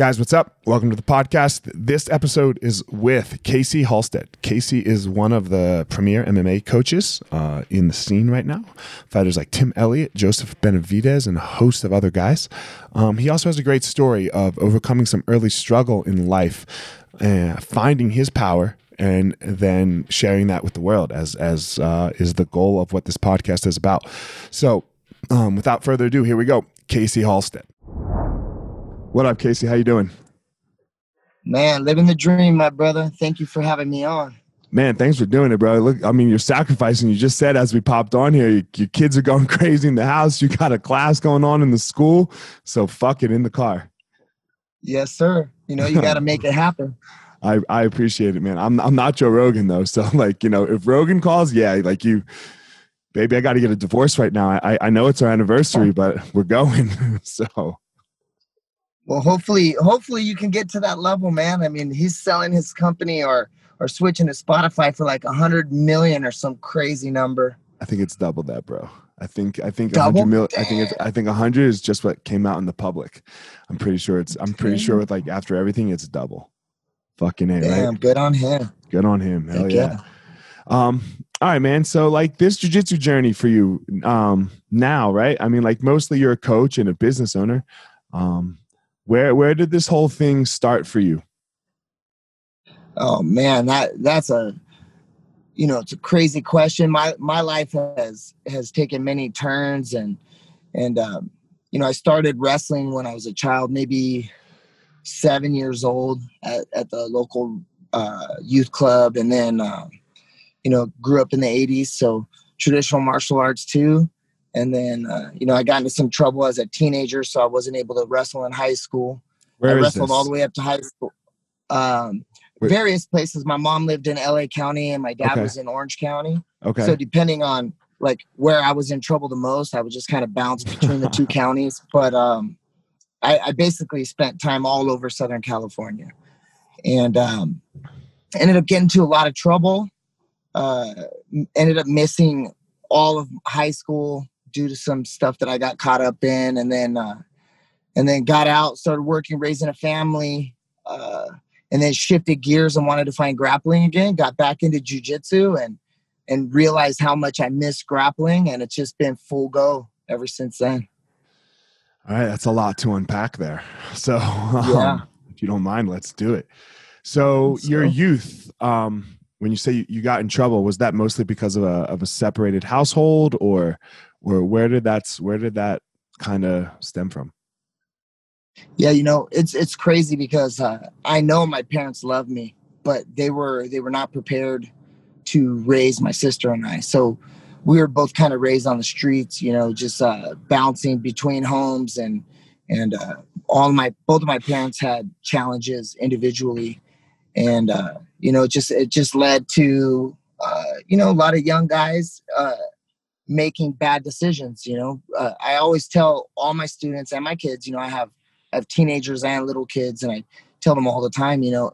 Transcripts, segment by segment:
Guys, what's up? Welcome to the podcast. This episode is with Casey Halstead. Casey is one of the premier MMA coaches uh, in the scene right now. Fighters like Tim Elliott, Joseph Benavidez, and a host of other guys. Um, he also has a great story of overcoming some early struggle in life, finding his power, and then sharing that with the world, as as uh, is the goal of what this podcast is about. So, um, without further ado, here we go. Casey Halstead. What up, Casey? How you doing? Man, living the dream, my brother. Thank you for having me on. Man, thanks for doing it, bro. Look, I mean, you're sacrificing. You just said as we popped on here, your, your kids are going crazy in the house. You got a class going on in the school, so fuck it in the car. Yes, sir. You know, you got to make it happen. I, I appreciate it, man. I'm I'm not Joe Rogan though, so like you know, if Rogan calls, yeah, like you, baby, I got to get a divorce right now. I I know it's our anniversary, but we're going. so well, hopefully, hopefully you can get to that level, man. I mean, he's selling his company or or switching to Spotify for like a hundred million or some crazy number. I think it's double that, bro. I think I think a hundred million. I think it's I think a hundred is just what came out in the public. I'm pretty sure it's. I'm pretty sure with like after everything, it's double. Fucking a, Damn, right? Good on him. Good on him. Hell yeah. yeah. Um, all right, man. So like this jujitsu journey for you um now, right? I mean, like mostly you're a coach and a business owner. Um, where where did this whole thing start for you? Oh man, that that's a you know it's a crazy question. My my life has has taken many turns and and um, you know I started wrestling when I was a child, maybe seven years old at, at the local uh, youth club, and then uh, you know grew up in the '80s, so traditional martial arts too. And then, uh, you know, I got into some trouble as a teenager, so I wasn't able to wrestle in high school. Where I wrestled this? all the way up to high school. Um, various places. My mom lived in LA County and my dad okay. was in Orange County. Okay. So depending on like where I was in trouble the most, I would just kind of bounce between the two counties. But um, I, I, basically spent time all over Southern California, and um, ended up getting into a lot of trouble. Uh, ended up missing all of high school due to some stuff that I got caught up in, and then uh, and then got out, started working, raising a family. Uh, and then shifted gears and wanted to find grappling again. Got back into jujitsu and and realized how much I miss grappling, and it's just been full go ever since then. All right, that's a lot to unpack there. So, um, yeah. if you don't mind, let's do it. So, so your youth, um, when you say you, you got in trouble, was that mostly because of a of a separated household, or or where did that where did that kind of stem from? Yeah, you know, it's it's crazy because uh, I know my parents love me, but they were they were not prepared to raise my sister and I. So we were both kind of raised on the streets, you know, just uh, bouncing between homes and and uh, all my both of my parents had challenges individually, and uh, you know, just it just led to uh, you know a lot of young guys uh, making bad decisions. You know, uh, I always tell all my students and my kids, you know, I have I have teenagers and little kids, and I tell them all the time, you know,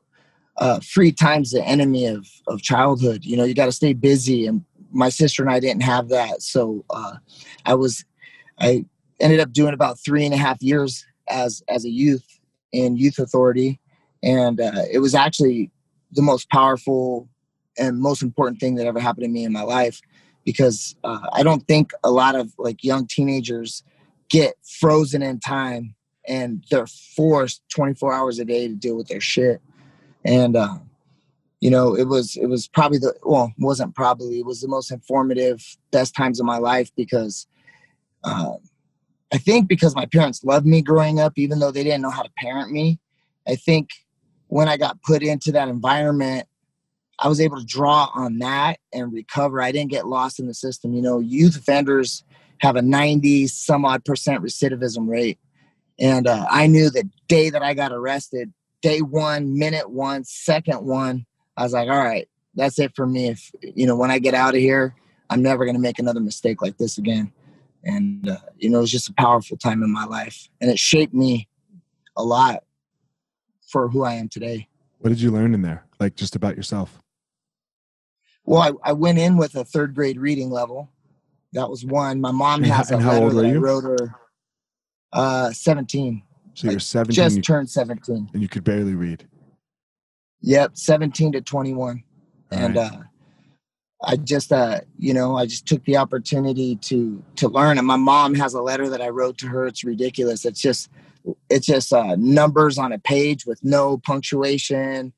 uh, free time's the enemy of of childhood. You know, you got to stay busy, and my sister and I didn't have that, so uh, I was I ended up doing about three and a half years as as a youth in youth authority, and uh, it was actually the most powerful and most important thing that ever happened to me in my life because uh, I don't think a lot of like young teenagers get frozen in time and they're forced 24 hours a day to deal with their shit. And uh, you know it was it was probably the well wasn't probably it was the most informative best times of my life because uh, i think because my parents loved me growing up even though they didn't know how to parent me i think when i got put into that environment i was able to draw on that and recover i didn't get lost in the system you know youth offenders have a 90 some odd percent recidivism rate and uh, I knew the day that I got arrested, day one, minute one, second one, I was like, all right, that's it for me. If, you know, when I get out of here, I'm never going to make another mistake like this again. And, uh, you know, it was just a powerful time in my life. And it shaped me a lot for who I am today. What did you learn in there? Like just about yourself? Well, I, I went in with a third grade reading level. That was one. My mom has and a letter that I wrote her uh, 17. So you're 17. Just you, turned 17. And you could barely read. Yep, 17 to 21. All and right. uh, I just, uh, you know, I just took the opportunity to to learn. And my mom has a letter that I wrote to her. It's ridiculous. It's just, it's just uh, numbers on a page with no punctuation,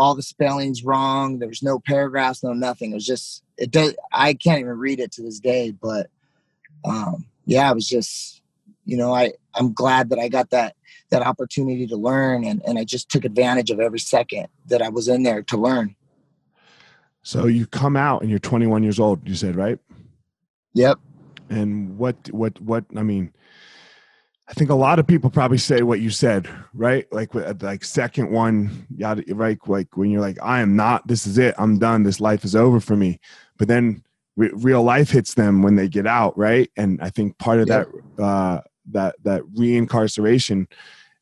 all the spellings wrong. There was no paragraphs, no nothing. It was just, it does. I can't even read it to this day. But um, yeah, it was just you know i i'm glad that i got that that opportunity to learn and and i just took advantage of every second that i was in there to learn so you come out and you're 21 years old you said right yep and what what what i mean i think a lot of people probably say what you said right like like second one yeah right like when you're like i am not this is it i'm done this life is over for me but then re- real life hits them when they get out right and i think part of yep. that uh that that reincarceration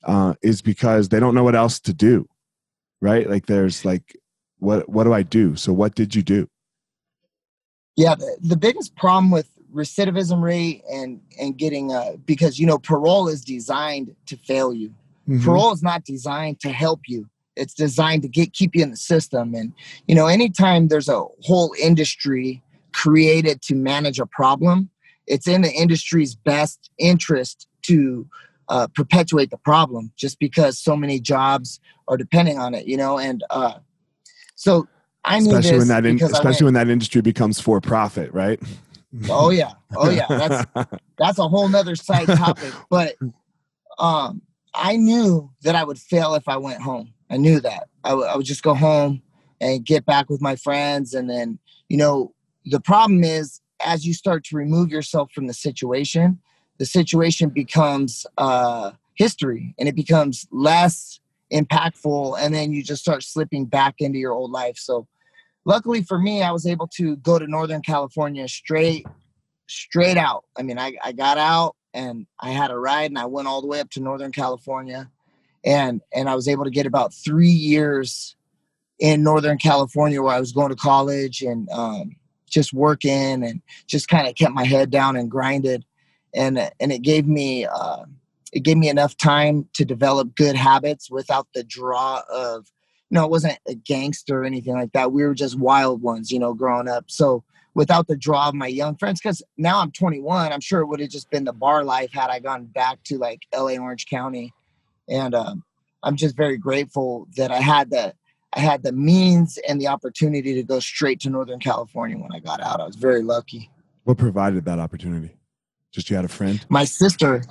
uh, is because they don't know what else to do, right? Like there's like, what what do I do? So what did you do? Yeah, the, the biggest problem with recidivism rate and and getting uh because you know parole is designed to fail you. Mm-hmm. Parole is not designed to help you. It's designed to get keep you in the system. And you know, anytime there's a whole industry created to manage a problem, it's in the industry's best interest to uh, perpetuate the problem just because so many jobs are depending on it, you know, and uh, so I especially when that in, especially when that industry becomes for profit, right? Oh yeah, oh yeah, that's that's a whole nother side topic. But um, I knew that I would fail if I went home. I knew that I, w- I would just go home and get back with my friends, and then you know the problem is as you start to remove yourself from the situation, the situation becomes uh, history and it becomes less impactful. And then you just start slipping back into your old life. So, luckily for me, I was able to go to Northern California straight, straight out. I mean, I, I got out and I had a ride and I went all the way up to Northern California. And, and I was able to get about three years in Northern California where I was going to college and um, just working and just kind of kept my head down and grinded and and it gave me uh, it gave me enough time to develop good habits without the draw of you know, I wasn't a gangster or anything like that. We were just wild ones, you know, growing up. So without the draw of my young friends, because now I'm 21, I'm sure it would have just been the bar life had I gone back to like LA Orange County. And um, I'm just very grateful that I had the I had the means and the opportunity to go straight to Northern California when I got out. I was very lucky. What provided that opportunity? Just you had a friend? My sister,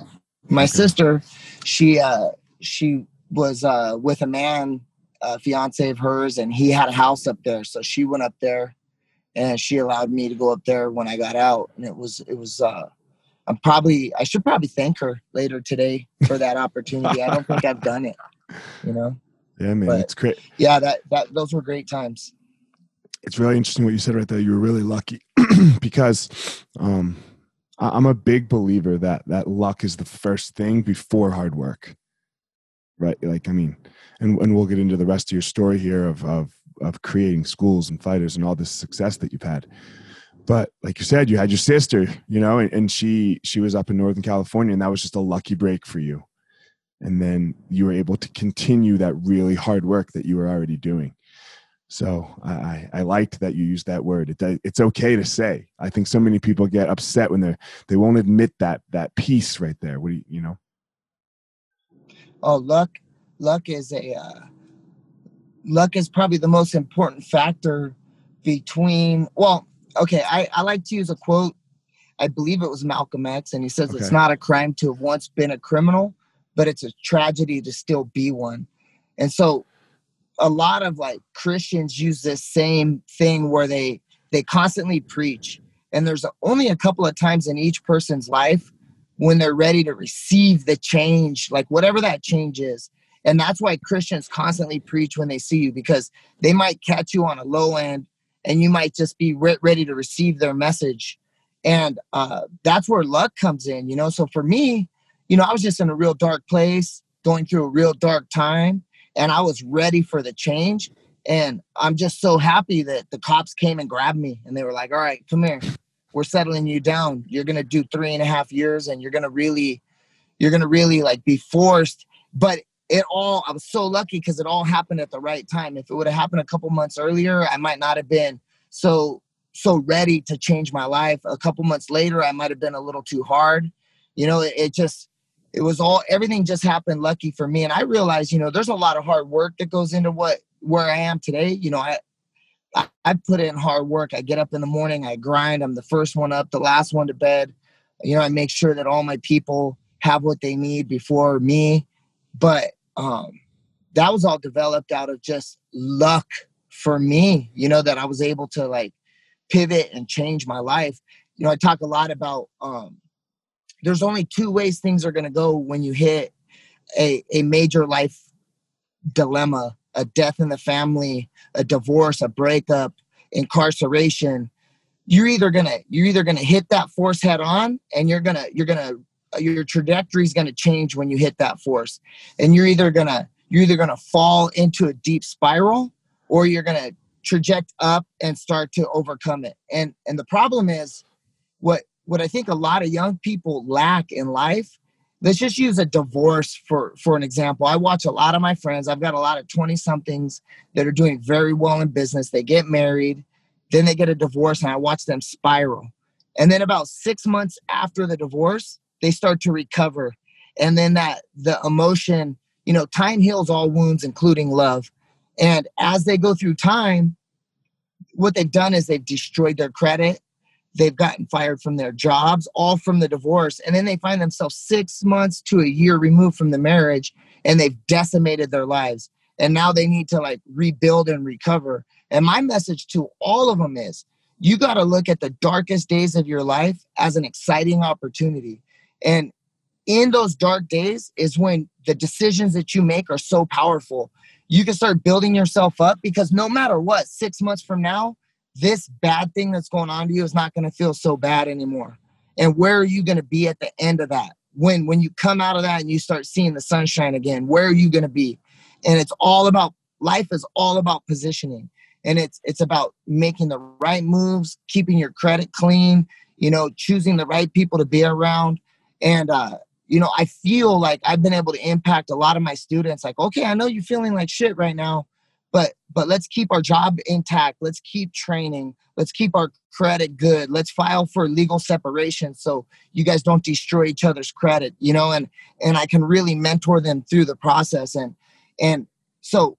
my okay. sister, she uh she was uh with a man a fiance of hers and he had a house up there so she went up there and she allowed me to go up there when i got out and it was it was uh i'm probably i should probably thank her later today for that opportunity. I don't think i've done it you know? Yeah man but, it's great. yeah that that those were great times. It's really interesting what you said right there. You were really lucky because um i'm a big believer that that luck is the first thing before hard work right like i mean and, and we'll get into the rest of your story here of, of of creating schools and fighters and all this success that you've had but like you said you had your sister you know and, and she she was up in northern california and that was just a lucky break for you and then you were able to continue that really hard work that you were already doing so I, I liked that you used that word. It, it's okay to say. I think so many people get upset when they're they won't admit that that piece right there. What do you you know? Oh, luck luck is a uh, luck is probably the most important factor between well okay I, I like to use a quote i believe it was malcolm x and he says okay. it's not a crime to have once been a criminal but it's a tragedy to still be one and so a lot of like christians use this same thing where they they constantly preach and there's only a couple of times in each person's life when they're ready to receive the change like whatever that change is and that's why Christians constantly preach when they see you because they might catch you on a low end and you might just be re- ready to receive their message. And uh, that's where luck comes in, you know. So for me, you know, I was just in a real dark place, going through a real dark time, and I was ready for the change. And I'm just so happy that the cops came and grabbed me and they were like, all right, come here. We're settling you down. You're going to do three and a half years and you're going to really, you're going to really like be forced. But it all i was so lucky because it all happened at the right time. If it would have happened a couple months earlier i might not have been so so ready to change my life. A couple months later i might have been a little too hard. You know it, it just it was all everything just happened lucky for me. And i realized you know there's a lot of hard work that goes into what where i am today. You know i I, put in hard work. I get up in the morning, I grind. I'm the first one up, the last one to bed. You know, I make sure that all my people have what they need before me. But um, that was all developed out of just luck for me, you know, that I was able to like pivot and change my life. You know, I talk a lot about um, there's only two ways things are going to go when you hit a, a major life dilemma a death in the family, a divorce, a breakup, incarceration. You're either gonna you're either gonna hit that force head on and you're gonna you're gonna your trajectory is to change when you hit that force and you're either to you're either to fall into a deep spiral or you're to traject up and start to overcome it and and the problem is what what i think a lot of young people lack in life let's just use a divorce for for an example. I watch a lot of my friends. I've got a lot of 20 somethings that are doing very well in business. They get married then they get a divorce and i watch them spiral. And then about six months after the divorce they start to recover. And then that the emotion you know time heals all wounds including love. And as they go through time what they've done is they've destroyed their credit they've gotten fired from their jobs all from the divorce and then they find themselves six months to a year removed from the marriage and they've decimated their lives. And now they need to like rebuild and recover. And my message to all of them is you got to look at the darkest days of your life as an exciting opportunity. And in those dark days is when the decisions that you make are so powerful. You can start building yourself up because no matter what, six months from now, this bad thing that's going on to you is not going to feel so bad anymore. And where are you going to be at the end of that? When when you come out of that and you start seeing the sunshine again, where are you going to be? And it's all about life is all about positioning. And it's it's about making the right moves, keeping your credit clean, you know, choosing the right people to be around and, uh, you know, I feel like I've been able to impact a lot of my students. Like, okay, I know you're feeling like shit right now, but but let's keep our job intact. Let's keep training. Let's keep our credit good. Let's file for legal separation so you guys don't destroy each other's credit you know and and i can really mentor them through the process. And and so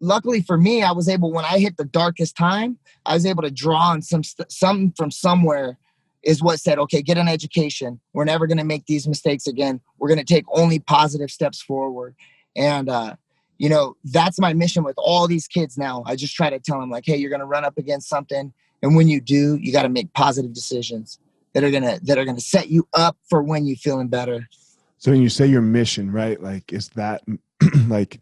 luckily for me i was able when i hit the darkest time i was able to draw on some some from somewhere is what said okay get an education. We're never going to make these mistakes again. We're going to take only positive steps forward. And uh you know, that's my mission with all these kids now. I just try to tell them like, hey, you're going to run up against something, and when you do, you got to make positive decisions that are gonna that are gonna set you up for when you're feeling better. So when you say your mission, right? Like, is that like?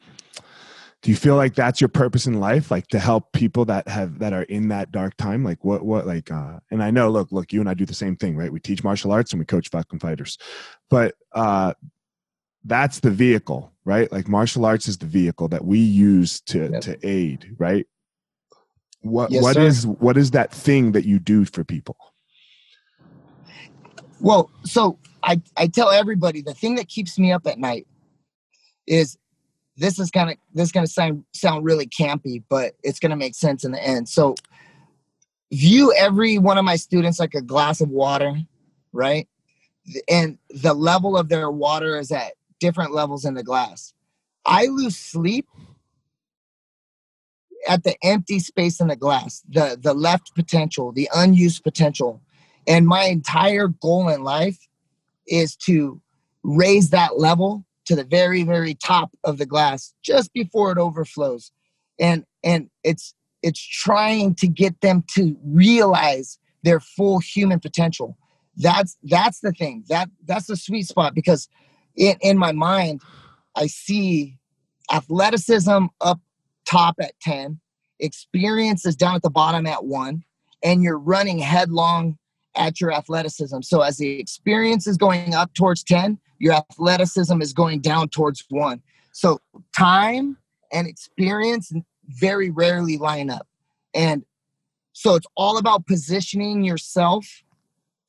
Do you feel like that's your purpose in life, like to help people that have that are in that dark time? Like, what, what, like, uh, and I know, look, look, you and I do the same thing, right? We teach martial arts and we coach fucking fighters, but uh, that's the vehicle, right? Like martial arts is the vehicle that we use to yep. to aid, right? What yes, what is, what is that thing that you do for people? Well, so I I tell everybody the thing that keeps me up at night is this is kind of this is gonna sound sound really campy, but it's gonna make sense in the end. So view every one of my students like a glass of water, right? And the level of their water is at different levels in the glass. I lose sleep at the empty space in the glass, the the left potential, the unused potential. And my entire goal in life is to raise that level to the very very top of the glass just before it overflows. And and it's it's trying to get them to realize their full human potential. That's that's the thing. That that's the sweet spot because in, in my mind, I see athleticism up top at 10, experience is down at the bottom at one, and you're running headlong at your athleticism. So as the experience is going up towards 10, your athleticism is going down towards one. So time and experience very rarely line up. And so it's all about positioning yourself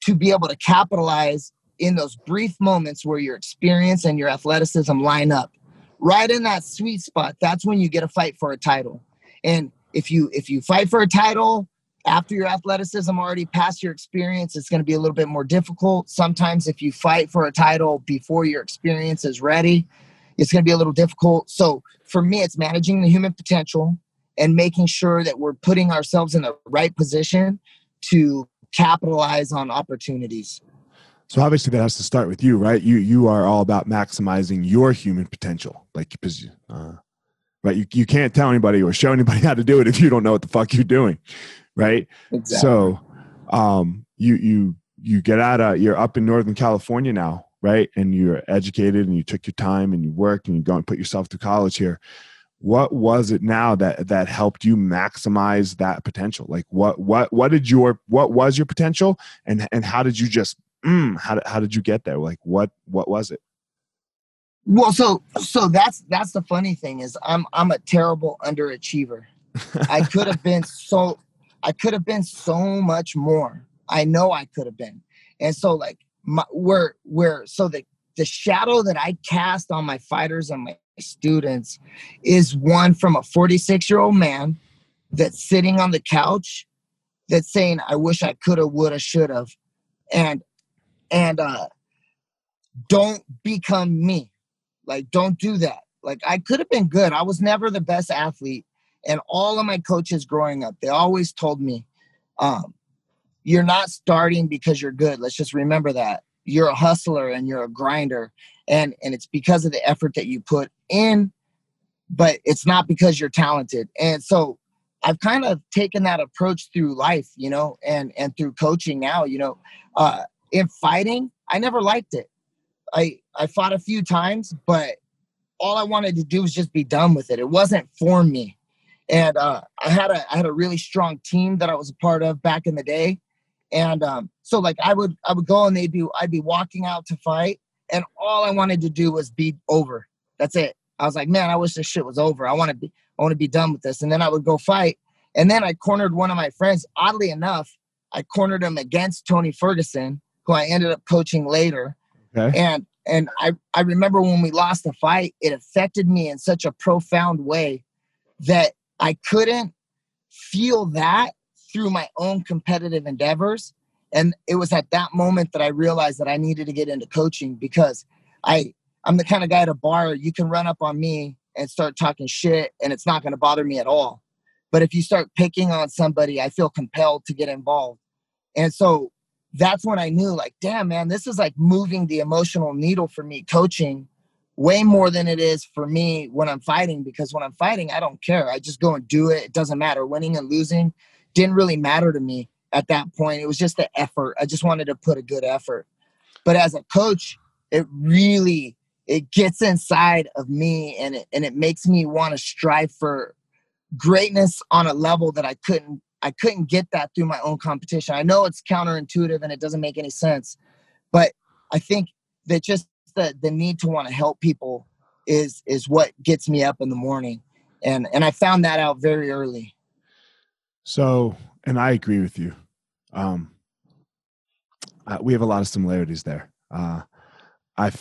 to be able to capitalize in those brief moments where your experience and your athleticism line up. Right in that sweet spot that's when you get a fight for a title. And if you if you fight for a title after your athleticism already passed your experience it's going to be a little bit more difficult. Sometimes if you fight for a title before your experience is ready it's going to be a little difficult. So for me it's managing the human potential and making sure that we're putting ourselves in the right position to capitalize on opportunities so obviously that has to start with you, right? You you are all about maximizing your human potential, like because uh, right. You you can't tell anybody or show anybody how to do it if you don't know what the fuck you're doing, right? Exactly. So, um, you you you get out of you're up in Northern California now, right? And you're educated and you took your time and you worked and you go and put yourself through college here. What was it now that that helped you maximize that potential? Like what what what did your what was your potential and and how did you just mm, how, did, how did you get there? Like what, what was it? Well, so, so that's, that's the funny thing is I'm, I'm a terrible underachiever. I could have been so, I could have been so much more. I know I could have been. And so like my, where, where, so the, the shadow that I cast on my fighters and my students is one from a 46 year old man that's sitting on the couch that's saying, I wish I could have, would have, should have. And and uh don't become me. Like don't do that. Like i could have been good. I was never the best athlete and all of my coaches growing up. They always told me um you're not starting because you're good. Let's just remember that. You're a hustler and you're a grinder and and it's because of the effort that you put in but it's not because you're talented. And so i've kind of taken that approach through life you know and and through coaching now you know uh in fighting, I never liked it. I I fought a few times, but all I wanted to do was just be done with it. It wasn't for me. And uh, I had a I had a really strong team that I was a part of back in the day. And um, so like I would I would go and they'd be I'd be walking out to fight, and all I wanted to do was be over. That's it. I was like, man, I wish this shit was over. I want to be I want to be done with this. And then I would go fight. And then I cornered one of my friends. Oddly enough, I cornered him against Tony Ferguson who I ended up coaching later. Okay. And and I, I remember when we lost the fight, it affected me in such a profound way that I couldn't feel that through my own competitive endeavors. And it was at that moment that I realized that I needed to get into coaching because I I'm the kind of guy at a bar you can run up on me and start talking shit and it's not going to bother me at all. But if you start picking on somebody, I feel compelled to get involved. And so that's when I knew like damn man, this is like moving the emotional needle for me coaching way more than it is for me when I'm fighting because when I'm fighting, I don't care. I just go and do it. It doesn't matter. Winning and losing didn't really matter to me at that point. It was just the effort. I just wanted to put a good effort. But as a coach, it really it gets inside of me and it and it makes me want to strive for greatness on a level that I couldn't I couldn't get that through my own competition. I know it's counterintuitive and it doesn't make any sense, but I think that just the the need to want to help people is is what gets me up in the morning and and i found that out very early so and i agree with you um uh, we have a lot of similarities there uh i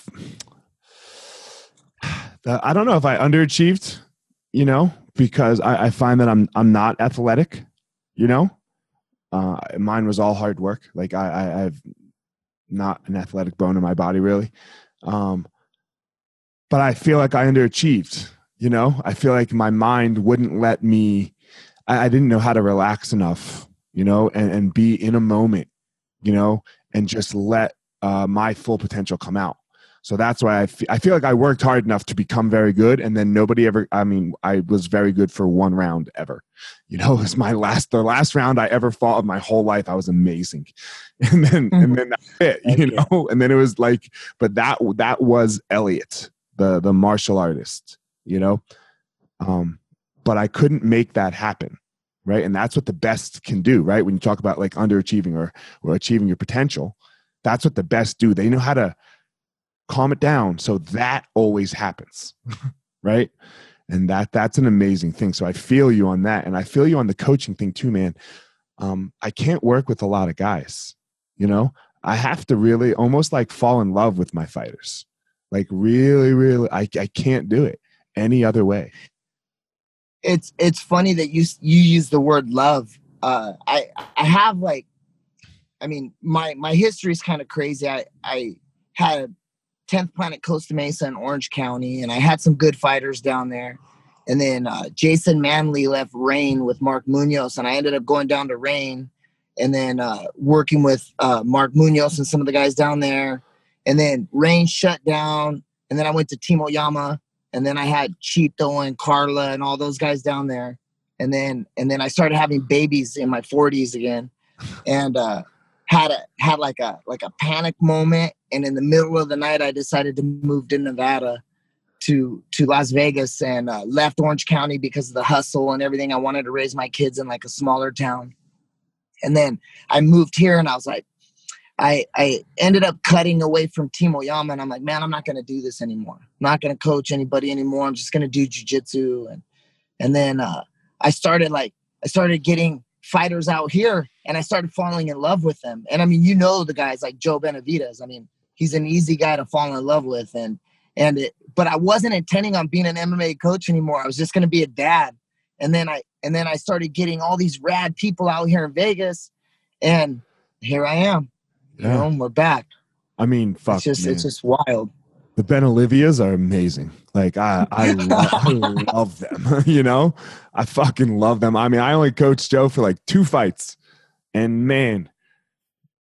i don't know if i underachieved you know because I, I find that i'm i'm not athletic you know uh mine was all hard work like i i i've not an athletic bone in my body really um, but I feel like I underachieved. You know, I feel like my mind wouldn't let me. I, I didn't know how to relax enough. You know, and and be in a moment. You know, and just let uh, my full potential come out. So that's why I I feel like I worked hard enough to become very good. And then nobody ever, I mean, I was very good for one round ever. You know, it was my last, the last round I ever fought of my whole life. I was amazing. And then, and mm-hmm. then that's it, you know? And then it was like, but that, that was Elliot, the, the martial artist, you know? Um, but I couldn't make that happen. Right. And that's what the best can do. Right. When you talk about like underachieving or, or achieving your potential, that's what the best do. They know how to, calm it down. So that always happens right? And that that's an amazing thing. So i feel you on that. And i feel you on the coaching thing too man. Um, i can't work with a lot of guys you know? I have to really almost like fall in love with my fighters. Like really really i, I can't do it any other way. It's it's funny that you you use the word love. Uh i i have like i mean my my history is kind of crazy. I i had 10th Planet Costa Mesa in Orange County, and I had some good fighters down there. And then uh, Jason Manley left Reign with Mark Munoz, and I ended up going down to Reign and then uh, working with uh, Mark Munoz and some of the guys down there. And then Reign shut down, and then I went to Team Oyama, and then I had Chito and Carla and all those guys down there. And then and then I started having babies in my 40s again, and uh, had a had like a like a panic moment and in the middle of the night i decided to move to nevada to to las vegas and uh, left orange county because of the hustle and everything. I wanted to raise my kids in like a smaller town. And then i moved here and i was like i i ended up cutting away from team oyama and i'm like man i'm not going to do this anymore. I'm not going to coach anybody anymore. I'm just going to do jiu-jitsu. And and then uh, i started like i started getting fighters out here and I started falling in love with them. And I mean, you know the guys like Joe Benavidez. I mean, he's an easy guy to fall in love with and and it, but I wasn't intending on being an MMA coach anymore. I was just going to be a dad. And then I and then I started getting all these rad people out here in Vegas and here I am. Yeah. You know, we're back. I mean, fuck. It's just man. it's just wild the Ben Olivias are amazing. Like I, I, lo- I love them. you know, I fucking love them. I mean, I only coached Joe for like two fights, and man,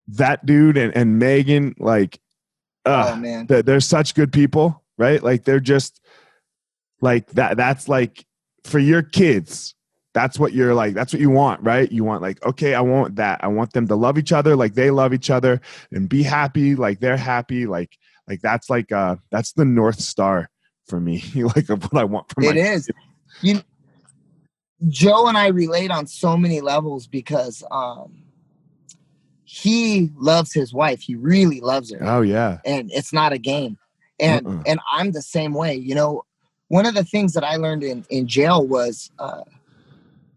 that dude and, and Megan, like, uh, oh man, they're, they're such good people, right? Like they're just like that. That's like for your kids. That's what you're like. That's what you want, right? You want like, okay, I want that. I want them to love each other like they love each other and be happy like they're happy. Like like that's like uh that's the north star for me like of what i want from it is you joe and i relate on so many levels because um he loves his wife. He really loves her. Oh yeah. And it's not a game. And uh-uh. and i'm the same way you know? One of the things that i learned in in jail was uh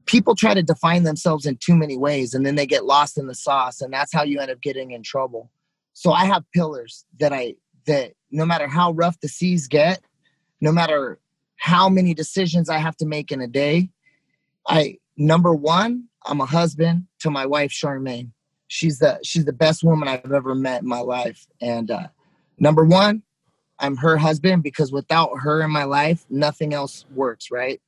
people try to define themselves in too many ways and then they get lost in the sauce and that's how you end up getting in trouble. So i have pillars that i that no matter how rough the seas get, no matter how many decisions I have to make in a day, I number one, I'm a husband to my wife Charmaine. She's the she's the best woman I've ever met in my life. And uh, number one, I'm her husband because without her in my life, nothing else works, right?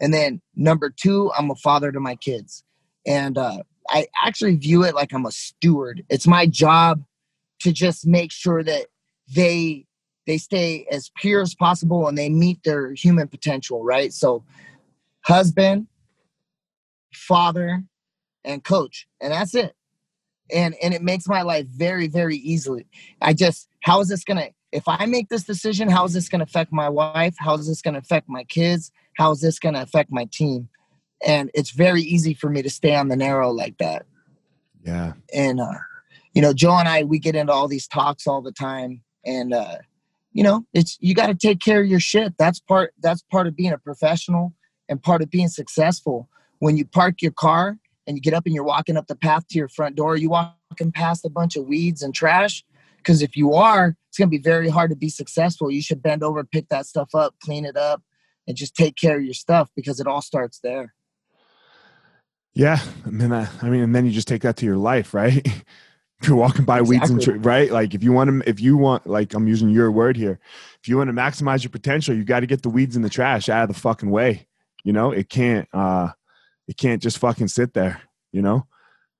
And then number two, I'm a father to my kids. And uh, I actually view it like I'm a steward. It's my job to just make sure that they they stay as pure as possible and they meet their human potential, right? So husband, father, and coach. And that's it. And and it makes my life very, very easily. I just how is this gonna if I make this decision, how is this gonna affect my wife? How is this gonna affect my kids? How is this gonna affect my team? And it's very easy for me to stay on the narrow like that. Yeah. And uh, you know, Joe and I we get into all these talks all the time. And uh, you know, it's you gotta take care of your shit. That's part that's part of being a professional and part of being successful. When you park your car and you get up and you're walking up the path to your front door, you walking past a bunch of weeds and trash. Because if you are, it's going to be very hard to be successful. You should bend over, pick that stuff up, clean it up, and just take care of your stuff because it all starts there. Yeah, I mean, I, I mean, and then you just take that to your life, right? if you're walking by exactly. weeds and tree, right? Like if you want to, if you want, like I'm using your word here, if you want to maximize your potential, you got to get the weeds and the trash out of the fucking way. You know, it can't. uh it can't just fucking sit there, you know?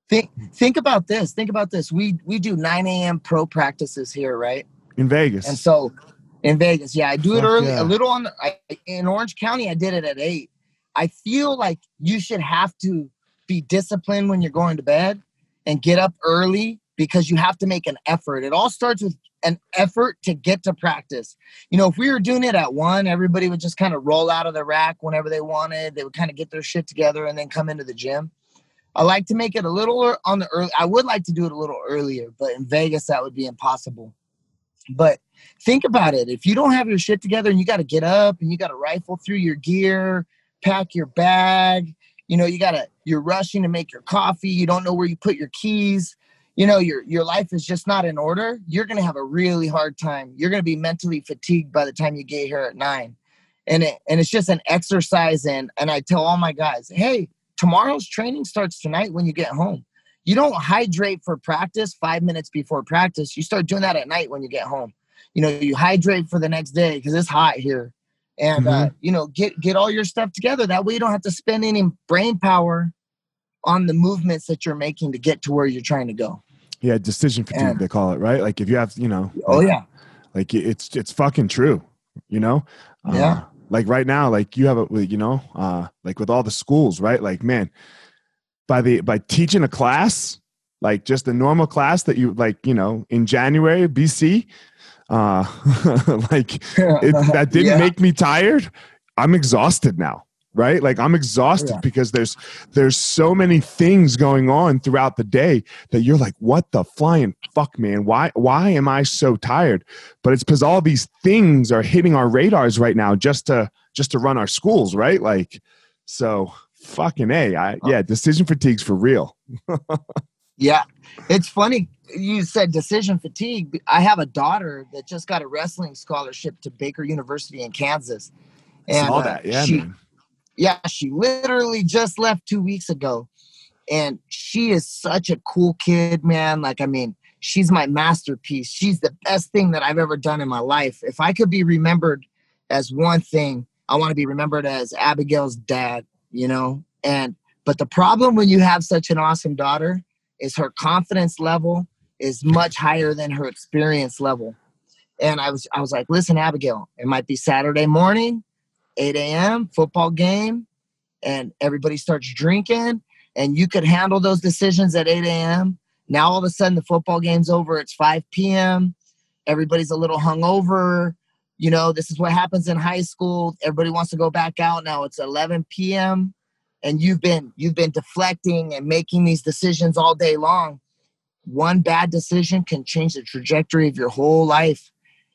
Think think about this. Think about this. We we do 9 a.m. pro practices here, right? In Vegas. And so in Vegas, yeah, I do Fuck it early, yeah. a little on the, I, in Orange County. I did it at eight. I feel like you should have to be disciplined when you're going to bed and get up early because you have to make an effort. It all starts with an effort to get to practice. You know, if we were doing it at one, everybody would just kind of roll out of the rack whenever they wanted. They would kind of get their shit together and then come into the gym. I like to make it a little on the early. I would like to do it a little earlier, but in Vegas that would be impossible. But think about it. If you don't have your shit together and you got to get up and you got to rifle through your gear, pack your bag, you know, you got to you're rushing to make your coffee, you don't know where you put your keys you know your your life is just not in order you're going to have a really hard time. You're going to be mentally fatigued by the time you get here at 9 and it and it's just an exercise and and I tell all my guys hey tomorrow's training starts tonight when you get home. You don't hydrate for practice 5 minutes before practice. You start doing that at night when you get home. You know you hydrate for the next day cuz it's hot here. And uh, mm-hmm. uh, you know get get all your stuff together. That way you don't have to spend any brain power on the movements that you're making to get to where you're trying to go. Yeah, decision fatigue and, they call it, right? Like if you have, you know, oh like, yeah, like it's it's fucking true, you know. Yeah. Uh, like right now, like you have a, you know, uh, like with all the schools, right? Like man, by the by teaching a class, like just a normal class that you like, you know, in January BC, uh, like it, that didn't yeah. make me tired. I'm exhausted now right? Like i'm exhausted yeah. because there's there's so many things going on throughout the day that you're like what the flying fuck man? Why why am i so tired? But it's because all these things are hitting our radars right now just to just to run our schools right? Like so fucking a I, yeah decision fatigue's for real. Yeah. It's funny you said decision fatigue. I have a daughter that just got a wrestling scholarship to baker university in kansas. And Saw that. Yeah, she, yeah, she literally just left two weeks ago. And she is such a cool kid, man. Like, I mean, she's my masterpiece. She's the best thing that I've ever done in my life. If I could be remembered as one thing, I want to be remembered as Abigail's dad, you know? And, but the problem when you have such an awesome daughter is her confidence level is much higher than her experience level. And I was, I was like, listen, Abigail, it might be Saturday morning 8 a.m. football game, and everybody starts drinking, and you could handle those decisions at 8 a.m. Now all of a sudden the football game's over. It's 5 p.m. Everybody's a little hungover. You know, this is what happens in high school. Everybody wants to go back out. Now it's 11 p.m. and you've been you've been deflecting and making these decisions all day long. One bad decision can change the trajectory of your whole life.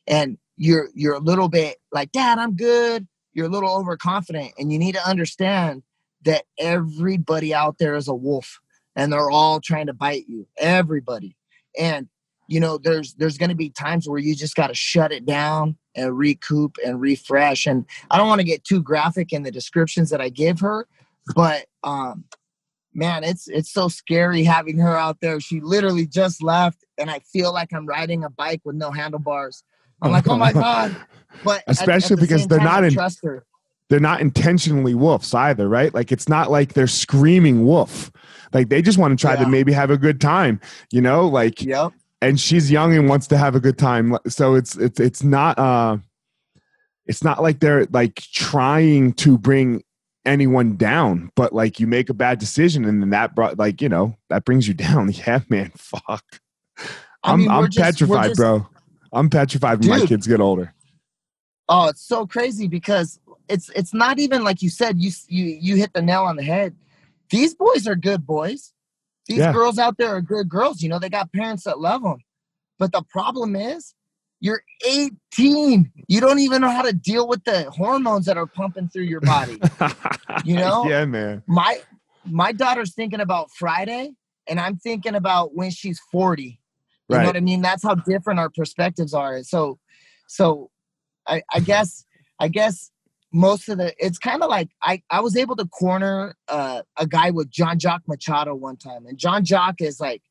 And you're you're a little bit like, Dad, I'm good you're a little overconfident and you need to understand that everybody out there is a wolf and they're all trying to bite you everybody and you know there's there's going to be times where you just got to shut it down and recoup and refresh. And I don't want to get too graphic in the descriptions that I give her, but um, man, it's it's so scary having her out there. She literally just left, and I feel like I'm riding a bike with no handlebars. I'm like, oh my god! But especially at, at the because they're time, not in, trust her. They're not intentionally wolves either, right? Like it's not like they're screaming wolf. Like they just want to try yeah. to maybe have a good time, you know? Like, yep. And she's young and wants to have a good time. So it's it's it's not uh it's not like they're like trying to bring anyone down, but like you make a bad decision and then that brought like, you know, that brings you down. Yeah, man, fuck. I am I'm, I'm just, petrified, just, bro. I'm petrified when dude, my kids get older. Oh, it's so crazy because it's it's not even like you said you you you hit the nail on the head these boys are good boys. These yeah. girls out there are good girls. You know, they got parents that love them. But the problem is, you're 18. You don't even know how to deal with the hormones that are pumping through your body. you know? Yeah, man. My my daughter's thinking about Friday, and I'm thinking about when she's 40. You right. know what I mean? That's how different our perspectives are. So, so I, I guess, I guess most of the it's kind of like I, I was able to corner uh, a guy with Jean Jacques Machado one time, and Jean Jacques is like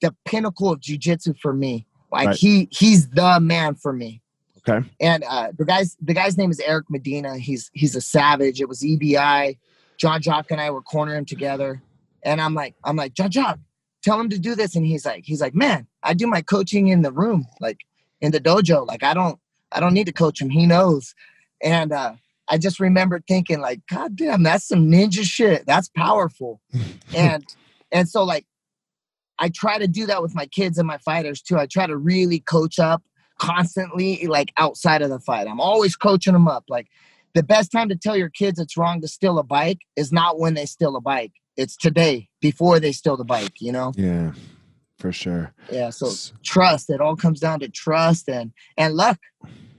the pinnacle of jujitsu for me. Like right. he he's the man for me. Okay. And uh, the guy's the guy's name is Eric Medina. He's he's a savage. It was EBI. Jean Jacques and I were cornering together, and I'm like I'm like Jean Jacques, tell him to do this, and he's like he's like man, I do my coaching in the room, like in the dojo. Like I don't I don't need to coach him. He knows. And uh, I just remember thinking like, God damn, that's some ninja shit. That's powerful. and and so like I try to do that with my kids and my fighters too. I try to really coach up constantly, like outside of the fight. I'm always coaching them up. Like the best time to tell your kids it's wrong to steal a bike is not when they steal a bike. It's today before they steal the bike, you know? Yeah, for sure. Yeah. So trust. It all comes down to trust and and luck.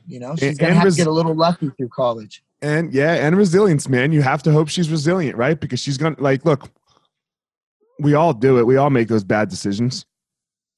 You know, she's gonna have res- to get a little lucky through college and yeah, and resilience, man. You have to hope she's resilient, right? Because she's gonna like look. We all do it. We all make those bad decisions,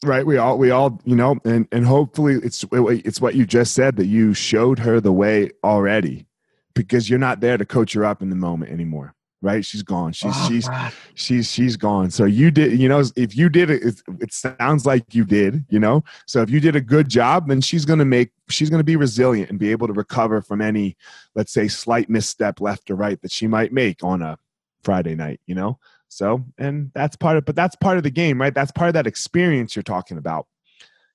right? We all, we all, you know, and and hopefully it's it's what you just said that you showed her the way already, because you're not there to coach her up in the moment anymore right? She's gone. She's oh, she's God. she's she's gone. So you did, you know, if you did it, it, it sounds like you did, you know. So if you did a good job, then she's gonna make she's gonna be resilient and be able to recover from any, let's say, slight misstep left or right that she might make on a Friday night, you know. So and that's part of, but that's part of the game, right? That's part of that experience you're talking about.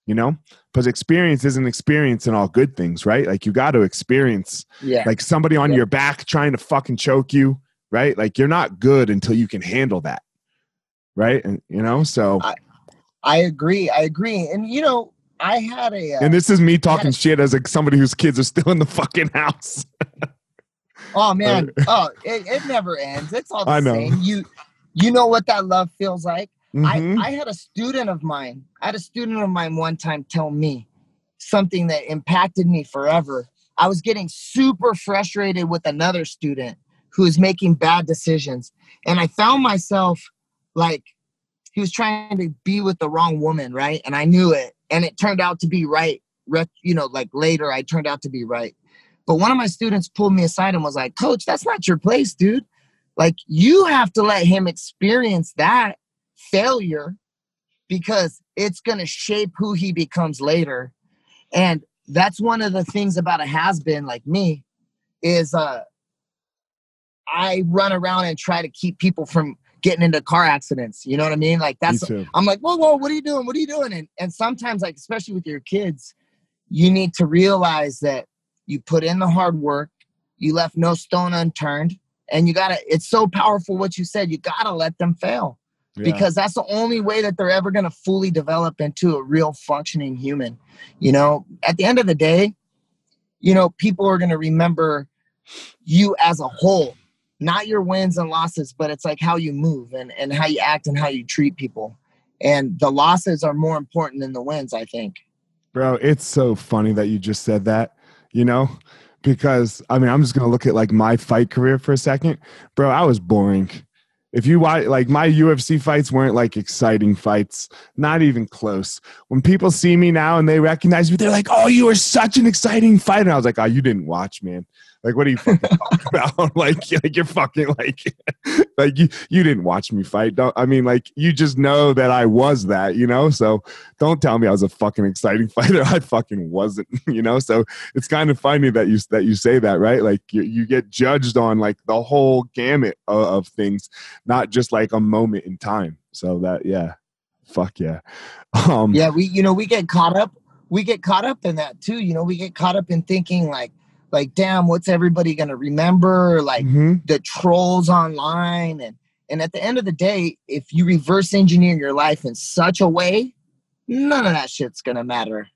You know, because experience isn't experience in all good things, right? Like you got to experience, yeah. like somebody on yeah. your back trying to fucking choke you, right? Like you're not good until you can handle that, right? And you know, so I, I agree. I agree. And you know, I had a uh, and this is me talking a, shit as like somebody whose kids are still in the fucking house. oh man, oh it, it never ends. It's all the I know. same. You you know what that love feels like. Mm-hmm. I, I had a student of mine. I had a student of mine one time tell me something that impacted me forever. I was getting super frustrated with another student who was making bad decisions. And I found myself like he was trying to be with the wrong woman, right? And I knew it. And it turned out to be right. You know, like later, I turned out to be right. But one of my students pulled me aside and was like, Coach, that's not your place, dude. Like, you have to let him experience that failure because it's going to shape who he becomes later. And that's one of the things about a has been like me is uh I run around and try to keep people from getting into car accidents. You know what I mean? Like that's I'm like, whoa, whoa, what are you doing? What are you doing? And and sometimes, like, especially with your kids, you need to realize that you put in the hard work, you left no stone unturned, and you gotta, it's so powerful what you said, you gotta let them fail. Yeah. Because that's the only way that they're ever gonna fully develop into a real functioning human. You know, at the end of the day, you know, people are gonna remember you as a whole not your wins and losses, but it's like how you move and, and how you act and how you treat people. And the losses are more important than the wins, I think. Bro, it's so funny that you just said that, you know, because I mean, I'm just going to look at like my fight career for a second. Bro, I was boring. If you watch, like my UFC fights weren't like exciting fights, not even close. When people see me now and they recognize me, they're like, "Oh, you were such an exciting fighter." And I was like, "Oh, you didn't watch, man. Like, what are you fucking talking about? like, like you're fucking like, like you you didn't watch me fight. Don't I mean, like you just know that I was that, you know. So don't tell me I was a fucking exciting fighter. I fucking wasn't, you know. So it's kind of funny that you that you say that, right? Like you, you get judged on like the whole gamut of, of things, not just like a moment in time. So that yeah, fuck yeah, um, yeah. We you know we get caught up. We get caught up in that too. You know, we get caught up in thinking like like damn what's everybody going to remember like mm-hmm. the trolls online and and at the end of the day if you reverse engineer your life in such a way none of that shit's going to matter.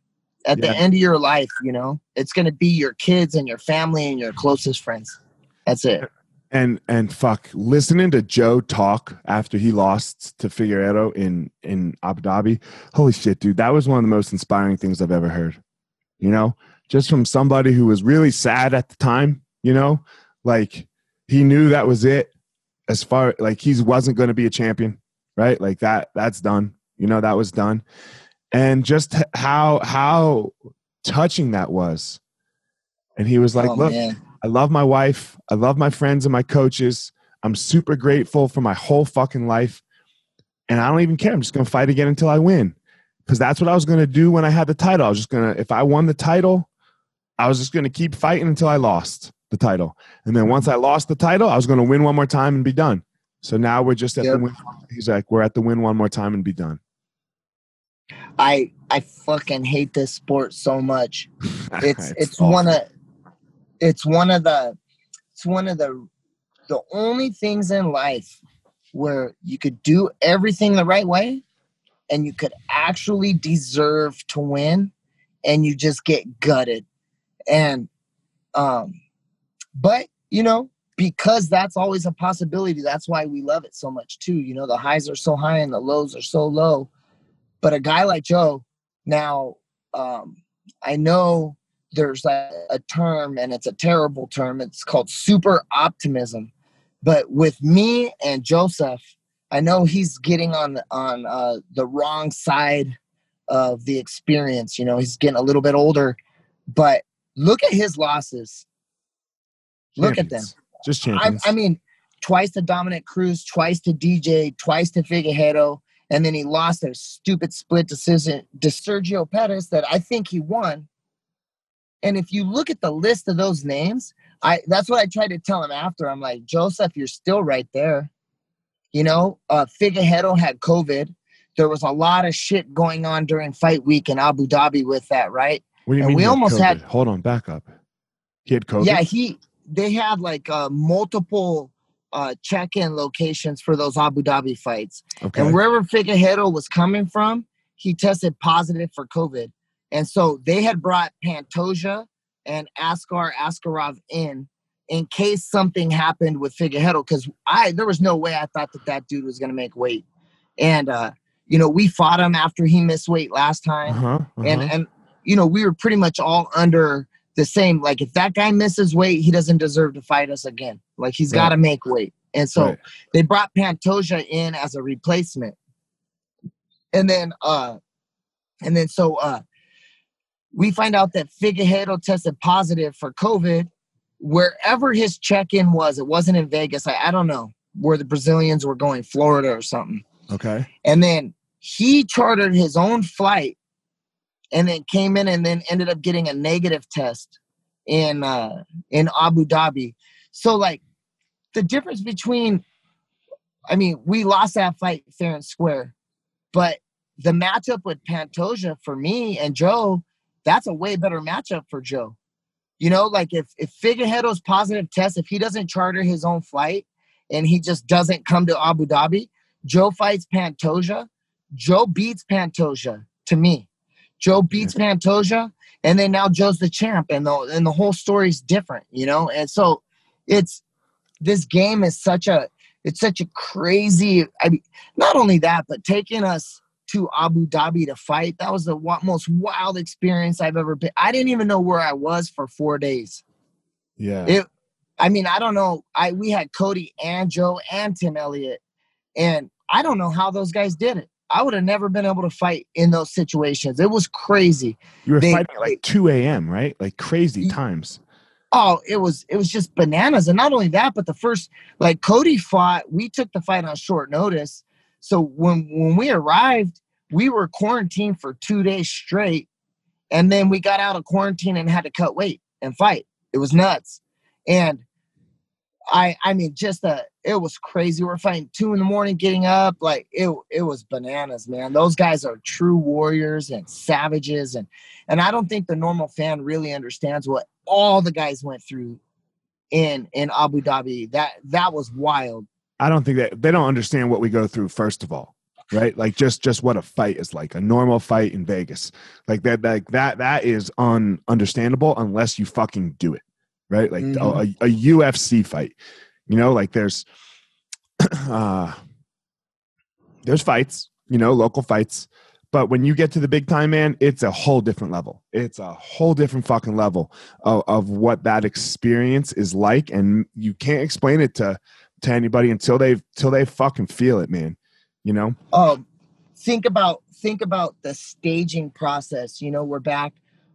At yeah. the end of your life you know it's going to be your kids and your family and your closest friends. That's it. And and fuck listening to joe talk after he lost to figueiredo in in abu dhabi holy shit dude that was one of the most inspiring things i've ever heard you know just from somebody who was really sad at the time, you know, like he knew that was it as far like he wasn't going to be a champion, right? Like that that's done. You know, that was done. And just how how touching that was. And he was like, oh, "Look, man. I love my wife. I love my friends and my coaches. I'm super grateful for my whole fucking life. And I don't even care. I'm just going to fight again until I win." Because that's what I was going to do when I had the title. I was just going to, if I won the title, I was just going to keep fighting until I lost the title. And then once I lost the title, I was going to win one more time and be done. So now we're just at yep. the win. He's like, we're at the win one more time and be done. I I fucking hate this sport so much. It's it's, it's one of it's one of the it's one of the the only things in life where you could do everything the right way and you could actually deserve to win and you just get gutted and um but you know because that's always a possibility that's why we love it so much too you know the highs are so high and the lows are so low. But a guy like joe now um i know there's a, a term and it's a terrible term it's called super optimism. But with me and joseph i know he's getting on on uh, the wrong side of the experience you know he's getting a little bit older. But Look at his losses. Look at them. Just champions. I, I, mean, twice to Dominick Cruz, twice to DJ, twice to Figueiredo, and then he lost a stupid split decision to Sergio Pettis that I think he won. And if you look at the list of those names, I that's what I tried to tell him after. I'm like, Joseph, you're still right there. You know, uh, Figueiredo had COVID. There was a lot of shit going on during fight week in Abu Dhabi with that, right? What do you and mean? We almost had. Hold on, back up. He had COVID. Yeah, he. They had like uh, multiple uh, check-in locations for those Abu Dhabi fights, okay. and wherever Figueiredo was coming from, he tested positive for COVID, and so they had brought Pantoja and Askar Askarov in in case something happened with Figueiredo because I there was no way I thought that that dude was going to make weight, and uh, you know we fought him after he missed weight last time, uh-huh, uh-huh. and and you know, we were pretty much all under the same. Like, if that guy misses weight, he doesn't deserve to fight us again. Like, he's right. got to make weight. And so right. they brought Pantoja in as a replacement. And then, uh, and then so, uh, we find out that Figueiredo tested positive for COVID wherever his check-in was. It wasn't in Vegas. I, I don't know where the Brazilians were going, Florida or something. Okay. And then he chartered his own flight and then came in and then ended up getting a negative test in uh, in Abu Dhabi. So like the difference between, I mean, we lost that fight fair and square, but the matchup with Pantoja for me and Joe, that's a way better matchup for Joe. You know, like if if Figueiredo's positive test, if he doesn't charter his own flight and he just doesn't come to Abu Dhabi, Joe fights Pantoja. Joe beats Pantoja to me. Joe beats Pantoja, and then now Joe's the champ, and the and the whole story's different, you know. And so, it's this game is such a it's such a crazy. I mean, not only that, but taking us to Abu Dhabi to fight that was the most wild experience I've ever been. I didn't even know where I was for four days. Yeah. It. I mean, I don't know. I we had Cody and Joe and Tim Elliott And I don't know how those guys did it. I would have never been able to fight in those situations. It was crazy. You were They- fighting at like 2 a.m., right? Like crazy times. Oh, it was it was just bananas. And not only that, but the first like Cody fought, we took the fight on short notice. So when when we arrived, we were quarantined for two days straight. And then we got out of quarantine and had to cut weight and fight. It was nuts. And I I mean just a it was crazy. We're fighting two in the morning, getting up. Like it it was bananas, man. Those guys are true warriors and savages and and I don't think the normal fan really understands what all the guys went through in in Abu Dhabi. That that was wild. I don't think that they don't understand what we go through, first of all. Right? Like just just what a fight is like, a normal fight in Vegas. Like that like that that is un understandable unless you fucking do it. Right? Like a, Mhm. a UFC fight. You know, like there's uh there's fights, you know, local fights. But when you get to the big time, man, it's a whole different level. It's a whole different fucking level of, of what that experience is like. And you can't explain it to to anybody until they till they fucking feel it, man. You know? um think about think about the staging process you know we're back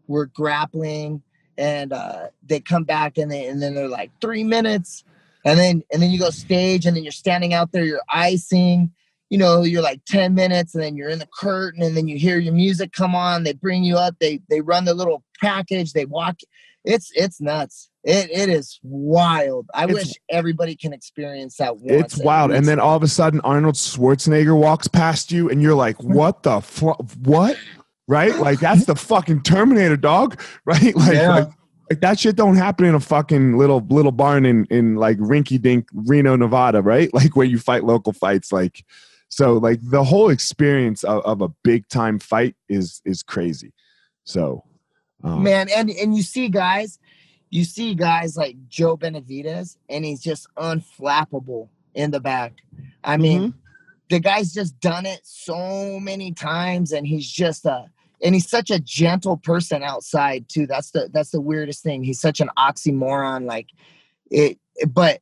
we're grappling and uh they come back and they and then they're like three minutes and then and then you go stage and then you're standing out there you're icing you know you're like 10 minutes and then you're in the curtain and then you hear your music come on they bring you up they they run the little package they walk it's it's nuts it it is wild i It's- wish everybody can experience that once It's wild. And then all of a sudden Arnold Schwarzenegger walks past you and you're like, what the fuck? What? Right? Like that's the fucking Terminator dog, right? Like, Yeah. like like that shit don't happen in a fucking little little barn in in like rinky dink Reno, Nevada, right? Like where you fight local fights. Like so like the whole experience of, of a big time fight is is crazy. So um, man and and you see guys you see guys like joe benavidez and he's just unflappable in the back i mean the guy's just done it so many times and he's just a and he's such a gentle person outside too. That's the that's the weirdest thing. He's such an oxymoron like it but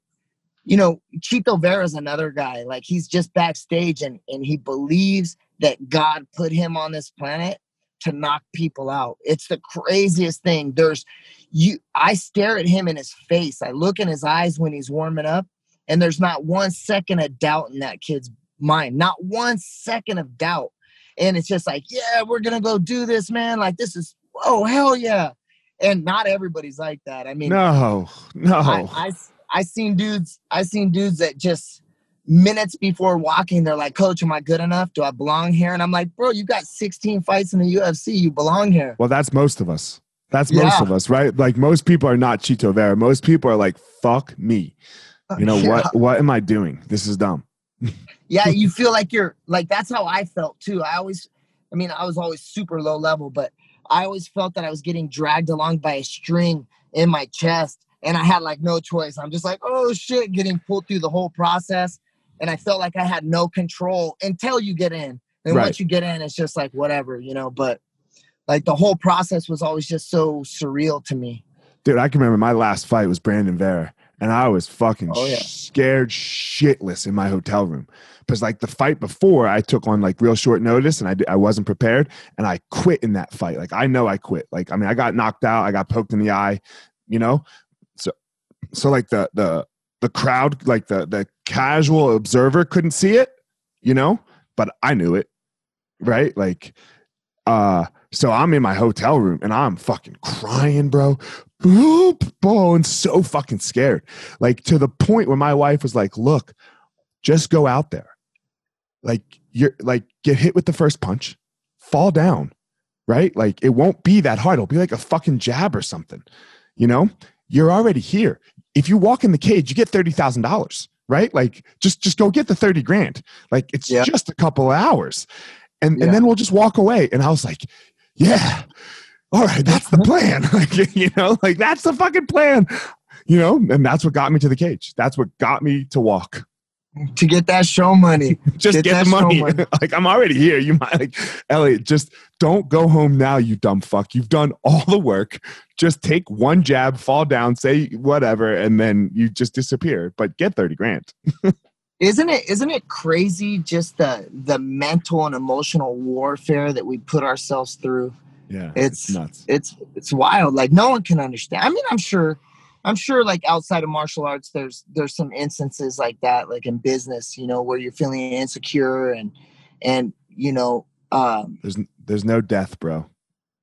you know chito vera is another guy. Like he's just backstage and and he believes that god put him on this planet to knock people out. It's the craziest thing. There's you i stare at him in his face. I look in his eyes when he's warming up and there's not one second of doubt in that kid's mind. Not one second of doubt and it's just like yeah we're gonna go do this man like this is oh hell yeah and not everybody's like that i mean no, no. I, I I seen dudes I seen dudes that just minutes before walking they're like coach am I good enough do I belong here and I'm like bro you got 16 fights in the UFC you belong here Well, that's most of us. That's most Yeah. of us, right? Like most people are not Chito Vera. Most people are like, "Fuck me." Uh, you know Yeah. what? What am I doing? This is dumb. yeah you feel like you're like that's how i felt too. I always i mean i was always super low level but i always felt that i was getting dragged along by a string in my chest and i had like no choice. I'm just like oh shit getting pulled through the whole process and i felt like i had no control until you get in. And Right. once you get in it's just like whatever you know but like the whole process was always just so surreal to me. Dude, I can remember my last fight was Brandon Vera, and I was fucking Oh, yeah. scared shitless in my hotel room because like the fight before I took on like real short notice and I, I wasn't prepared and I quit in that fight. Like I know I quit. Like I mean I got knocked out, I got poked in the eye, you know. So so like the the the crowd, like the the casual observer couldn't see it, you know, but I knew it, right? Like uh so I'm in my hotel room and I'm fucking crying, bro. Boop, bro, and so fucking scared. Like to the point where my wife was like, look, just go out there. Like you're like get hit with the first punch, fall down, right? Like it won't be that hard. It'll be like a fucking jab or something. You know, you're already here. If you walk in the cage, you get thirty thousand dollars, right? Like just just go get the thirty grand. Like it's Yeah. just a couple of hours, and Yeah. and then we'll just walk away. And I was like, yeah, all right, that's the plan. like you know, like that's the fucking plan. You know, and that's what got me to the cage. That's what got me to walk. to get that show money Just Get get, that the money. money. like I'm already here. You might like Elliot. Just don't go home now, you dumb fuck. You've done all the work. Just take one jab, fall down, say whatever, and then you just disappear. But get thirty grand. Isn't it isn't it crazy just the the mental and emotional warfare that we put ourselves through Yeah, It's- nuts. it's it's wild like no one can understand i mean i'm sure i'm sure like outside of martial arts there's there's some instances like that like in business you know where you're feeling insecure and and you know um There's there's no death, bro.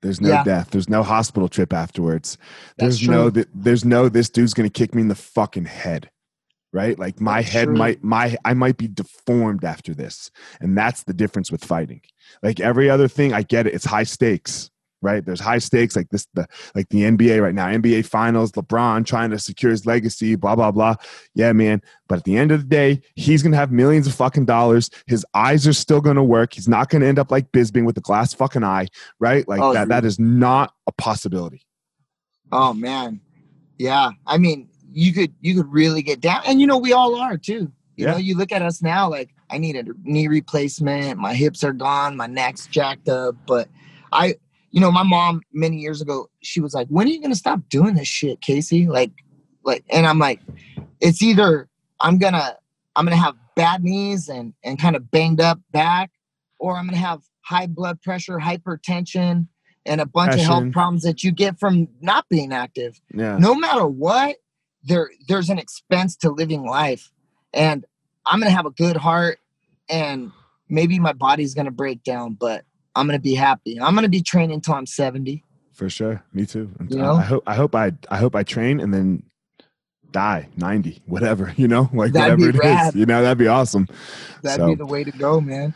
There's no Yeah. death. There's no hospital trip afterwards. That's There's no true. th- there's no this dude's gonna kick me in the fucking head. Right? Like my That's head true. might my I might be deformed after this. And that's the difference with fighting. Like every other thing, I get it. It's high stakes. Right? There's high stakes like this the like the NBA right now, NBA finals, LeBron trying to secure his legacy, blah, blah, blah. Yeah, man. But at the end of the day, he's gonna have millions of fucking dollars. His eyes are still gonna work. He's not gonna end up like Bisping with a glass fucking eye, right? Like Oh, that dude. that is not a possibility. oh man yeah i mean you could you could really get down. And you know we all are too. You Yeah. know you look at us now like i need a knee replacement. My hips are gone. My neck's jacked up. But i you know my mom many years ago she was like when are you gonna stop doing this shit casey? Like like and i'm like it's either i'm gonna i'm gonna have bad knees and and kind of banged up back or i'm gonna have high blood pressure hypertension and a bunch of health problems that you get from not being active. Yeah. no matter what there there's an expense to living life and i'm gonna have a good heart and maybe my body's gonna break down but i'm gonna be happy i'm gonna be training until i'm 70 For sure. Me too. You I- know? I hope I hope I I hope I train and then die 90 whatever you know like That'd whatever it is rad. you know that'd be awesome that'd So- be the way to go man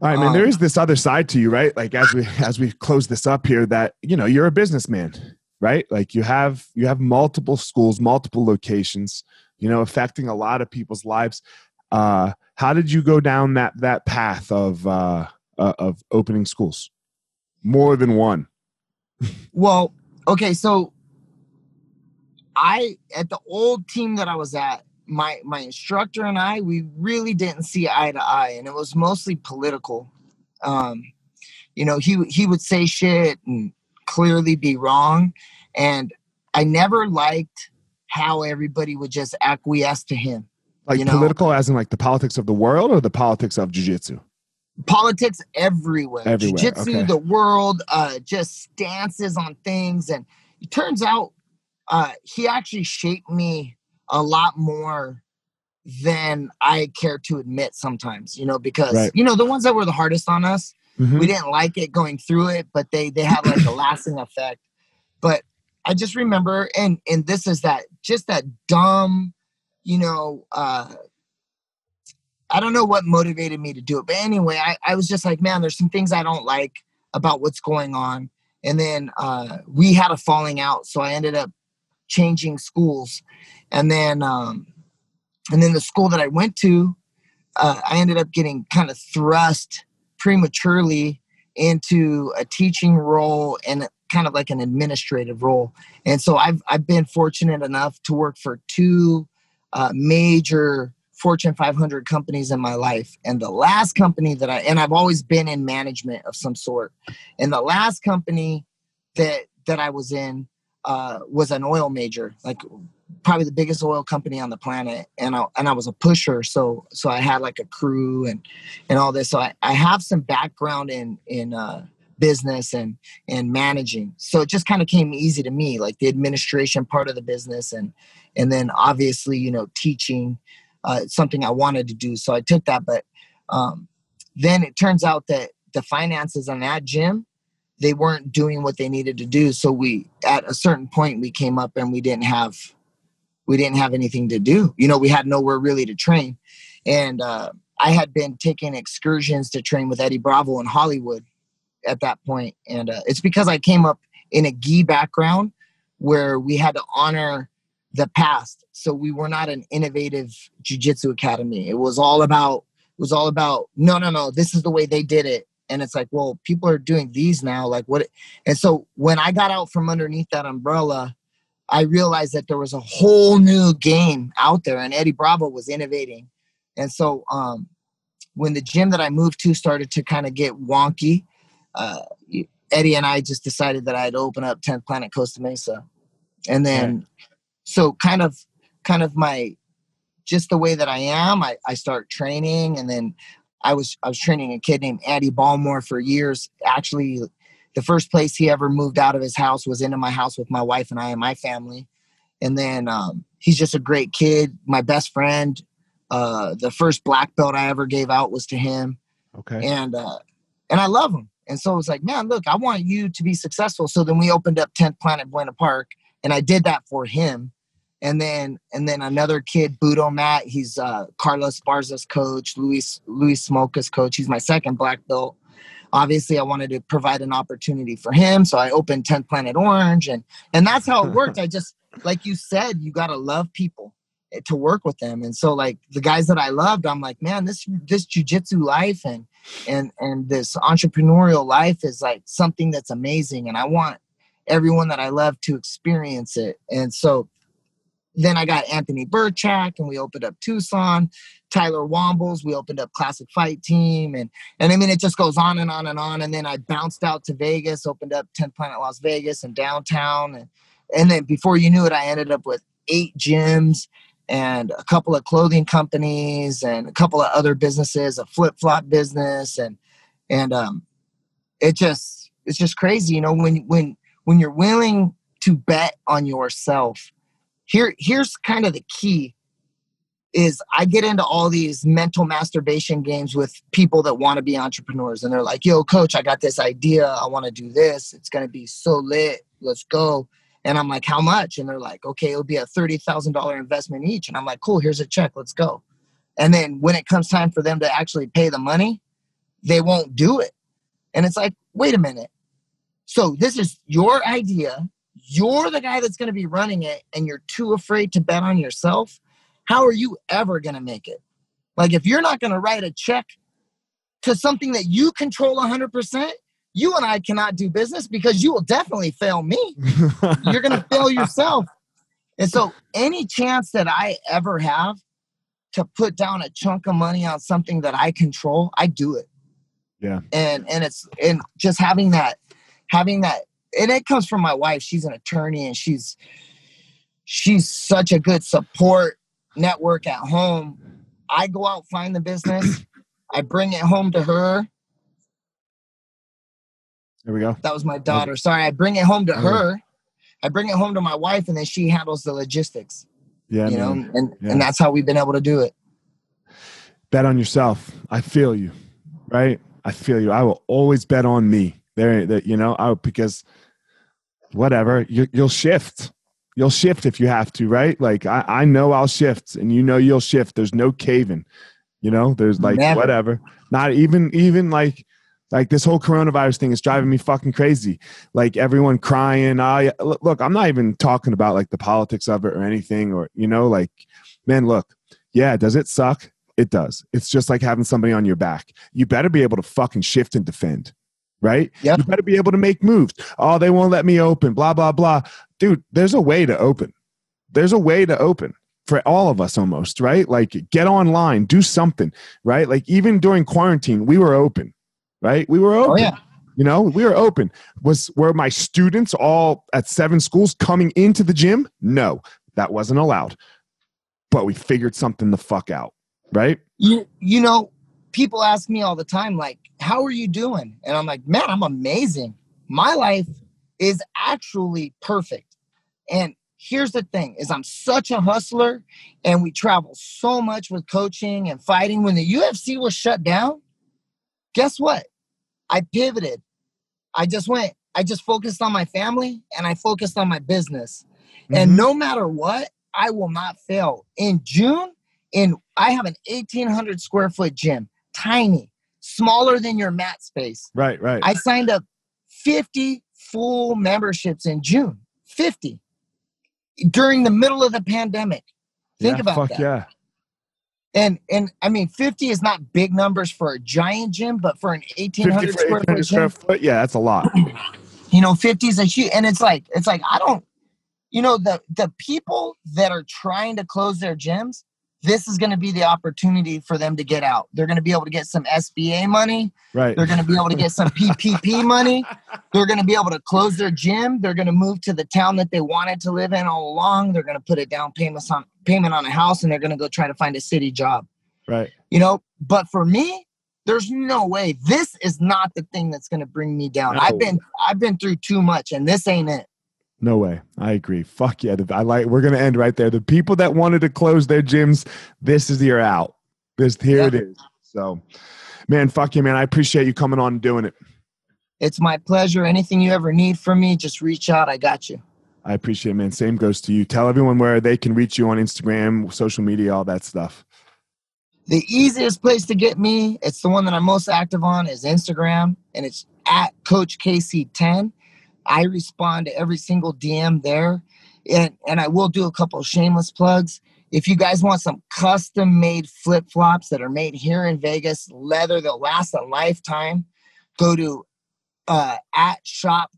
all right man there Um, is this other side to you right like as we as we close this up here that you know you're a businessman right? Like you have you have multiple schools multiple locations you know affecting a lot of people's lives. Uh how did you go down that that path of uh, uh of opening schools? More than one. Well okay so i at the old team that i was at my my instructor and i we really didn't see eye to eye and it was mostly political. Um you know he he would say shit and clearly be wrong. And i never liked how everybody would just acquiesce to him like You know- political as in like the politics of the world or the politics of jiu-jitsu? Politics everywhere, Everywhere, jiu-jitsu okay. the world uh just stances on things. And it turns out uh he actually shaped me a lot more than i care to admit sometimes you know because Right. you know the ones that were the hardest on us Mhm. we didn't like it going through it but they they had like a lasting effect. But i just remember and and this is that just that dumb you know uh i don't know what motivated me to do it but anyway i, I was just like man there's some things i don't like about what's going on. And then uh we had a falling out so i ended up changing schools. And then um and then the school that i went to uh, i ended up getting kind of thrust prematurely into a teaching role and kind of like an administrative role. And so I've I've been fortunate enough to work for two uh, major Fortune 500 companies in my life. And the last company that I and I've always been in management of some sort. And the last company that that I was in uh, was an oil major, like probably the biggest oil company on the planet. And I and I was a pusher, so so I had like a crew and and all this. So I, I have some background in in uh, business and and managing. So it just kind of came easy to me, like the administration part of the business, and and then obviously you know teaching, uh, something I wanted to do. So I took that, but um, then it turns out that the finances on that gym they weren't doing what they needed to do. So we at a certain point we came up and we didn't have we didn't have anything to do. You know, we had nowhere really to train, and uh, I had been taking excursions to train with Eddie Bravo in Hollywood at that point. and uh, it's because I came up in a gi background where we had to honor the past. So we were not an innovative jujitsu academy. It was all about it was all about no, no, no. This is the way they did it, and it's like, well, people are doing these now. Like what? And so when I got out from underneath that umbrella. I realized that there was a whole new game out there, and Eddie Bravo was innovating. And so, um, when the gym that I moved to started to kind of get wonky, uh, Eddie and I just decided that I'd open up 10th Planet Costa Mesa, and then so kind of, kind of my just the way that I am, I, I start training and then I was I was training a kid named Andy Ballmore for years. Actually, the first place he ever moved out of his house was into my house with my wife and I and my family. And then um, he's just a great kid, my best friend. Uh, the first black belt I ever gave out was to him. Okay. And uh, and I love him. And so it's like, man, look, I want you to be successful. So then we opened up 10th Planet Buena Park, and I did that for him. And then and then another kid, Budo Matt, he's uh, Carlos Barza's coach, Luis Luis Smoka's coach. He's my second black belt. Obviously, I wanted to provide an opportunity for him, so I opened 10th Planet Orange, and and that's how it worked. I just like you said, you got to love people eh, to work with them. And so like the guys that I loved, I'm like, man, this this jujitsu life and and and this entrepreneurial life is like something that's amazing. And I want everyone that I love to experience it. And so then I got Anthony Burchak and we opened up Tucson, Tyler Wombles, we opened up Classic Fight Team and and I mean it just goes on and on and on. And then I bounced out to Vegas, opened up 10th Planet Las Vegas and downtown and and then before you knew it, I ended up with eight gyms and a couple of clothing companies and a couple of other businesses, a flip flop business, and and um, it just it's just crazy, you know, when when when you're willing to bet on yourself. Here here's kind of the key is I get into all these mental masturbation games with people that want to be entrepreneurs and they're like, "Yo, coach, I got this idea. I want to do this. It's going to be so lit. Let's go." And I'm like, how much? And they're like, okay, it'll be a $30,000 investment each. And I'm like, cool, here's a check, let's go. And then when it comes time for them to actually pay the money, they won't do it. And it's like, wait a minute. So this is your idea. You're the guy that's going to be running it, and you're too afraid to bet on yourself. How are you ever going to make it? Like, if you're not going to write a check to something that you control 100%, you and I cannot do business because you will definitely fail me. You're going to fail yourself. And so, any chance that I ever have to put down a chunk of money on something that I control, I do it. Yeah. And and it's and just having that, having that, and it comes from my wife. She's an attorney, and she's she's such a good support network at home. I go out find the business, I bring it home to her, there we go. That was my daughter. Sorry, I bring it home to her. I bring it home to my wife, and then she handles the logistics. Yeah, you man. know, and Yeah. and that's how we've been able to do it. Bet on yourself. I feel you, right? I feel you. I will always bet on me. There, that you know, I because whatever you, you'll shift. You'll shift if you have to, right? Like I, I know I'll shift, and you know you'll shift. There's no caving. You know, there's like Never. whatever. Not even even like like this whole coronavirus thing is driving me fucking crazy. Like everyone crying. I look, I'm not even talking about like the politics of it or anything, or you know, like man, look, yeah, does it suck? It does. It's just like having somebody on your back. You better be able to fucking shift and defend, right? Yep. You better be able to make moves. Oh, they won't let me open, blah, blah, blah. Dude, there's a way to open. There's a way to open for all of us almost, right? Like get online, do something, right? Like even during quarantine, we were open, right? We were oh, open. Oh yeah, You know, we were open. Was were my students all at seven schools coming into the gym? No, that wasn't allowed. But we figured something the fuck out, right? you you know, people ask me all the time, like, "How are you doing?" And I'm like, "Man, I'm amazing. My life is actually perfect." And here's the thing: is I'm such a hustler, and we travel so much with coaching and fighting. When the UFC was shut down, guess what? I pivoted. I just went. I just focused on my family and I focused on my business. And Mhm. no matter what, I will not fail. In June, in I have an 1800 square foot gym, tiny, smaller than your mat space. right, right. I signed up 50 full memberships in June. 50 during the middle of the pandemic. Think yeah, about that. yeah. And and I mean 50 is not big numbers for a giant gym, but for an 1800 square 800 foot square gym, foot. Yeah, that's a lot. you know 50 is a huge and it's like it's like i don't you know the the people that are trying to close their gyms this is going to be the opportunity for them to get out. They're going to be able to get some SBA money. Right. They're going to be able to get some PPP money. They're going to be able to close their gym. They're going to move to the town that they wanted to live in all along. They're going to put a down payment on payment on a house, and they're going to go try to find a city job. Right. You know, but for me, there's no way. This is not the thing that's going to bring me down. No. I've been I've been through too much, and this ain't it. No way. I agree. Fuck yeah. I like. We're gonna end right there. The people that wanted to close their gyms, this is your out. This here Yeah. it is. So, man, fuck you, man. I appreciate you coming on and doing it. It's my pleasure. Anything you ever need from me, just reach out. I got you. I appreciate it, man. Same goes to you. Tell everyone where they can reach you on Instagram, social media, all that stuff. The easiest place to get me, it's the one that I'm most active on, is Instagram, and it's at Coach KC10. I respond to every single DM there, and and I will do a couple shameless plugs. If you guys want some custom made flip flops that are made here in Vegas, leather that last a lifetime, go to uh, at shop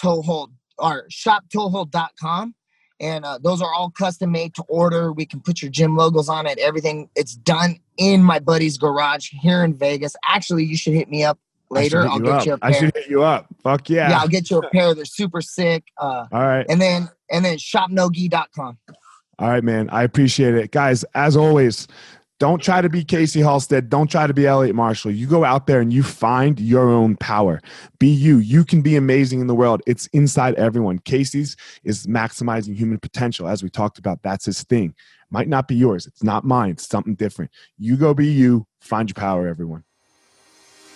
toehold or shoptoehold.com and uh, those are all custom made to order. We can put your gym logos on it. Everything it's done in my buddy's garage here in Vegas. Actually, you should hit me up later. I'll get up. you a pair. I should hit you up. Fuck yeah. yeah. I'll get you a pair. They're super sick. Uh, all right. and then and then shopnogi.com. All right, man. I appreciate it. Guys, as always, don't try to be Casey Halstead. Don't try to be Elliot Marshall. You go out there and you find your own power. Be you. You can be amazing in the world. It's inside everyone. Casey's is maximizing human potential. As we talked about, that's his thing. Might not be yours. It's not mine. It's something different. You go be you. Find your power, everyone.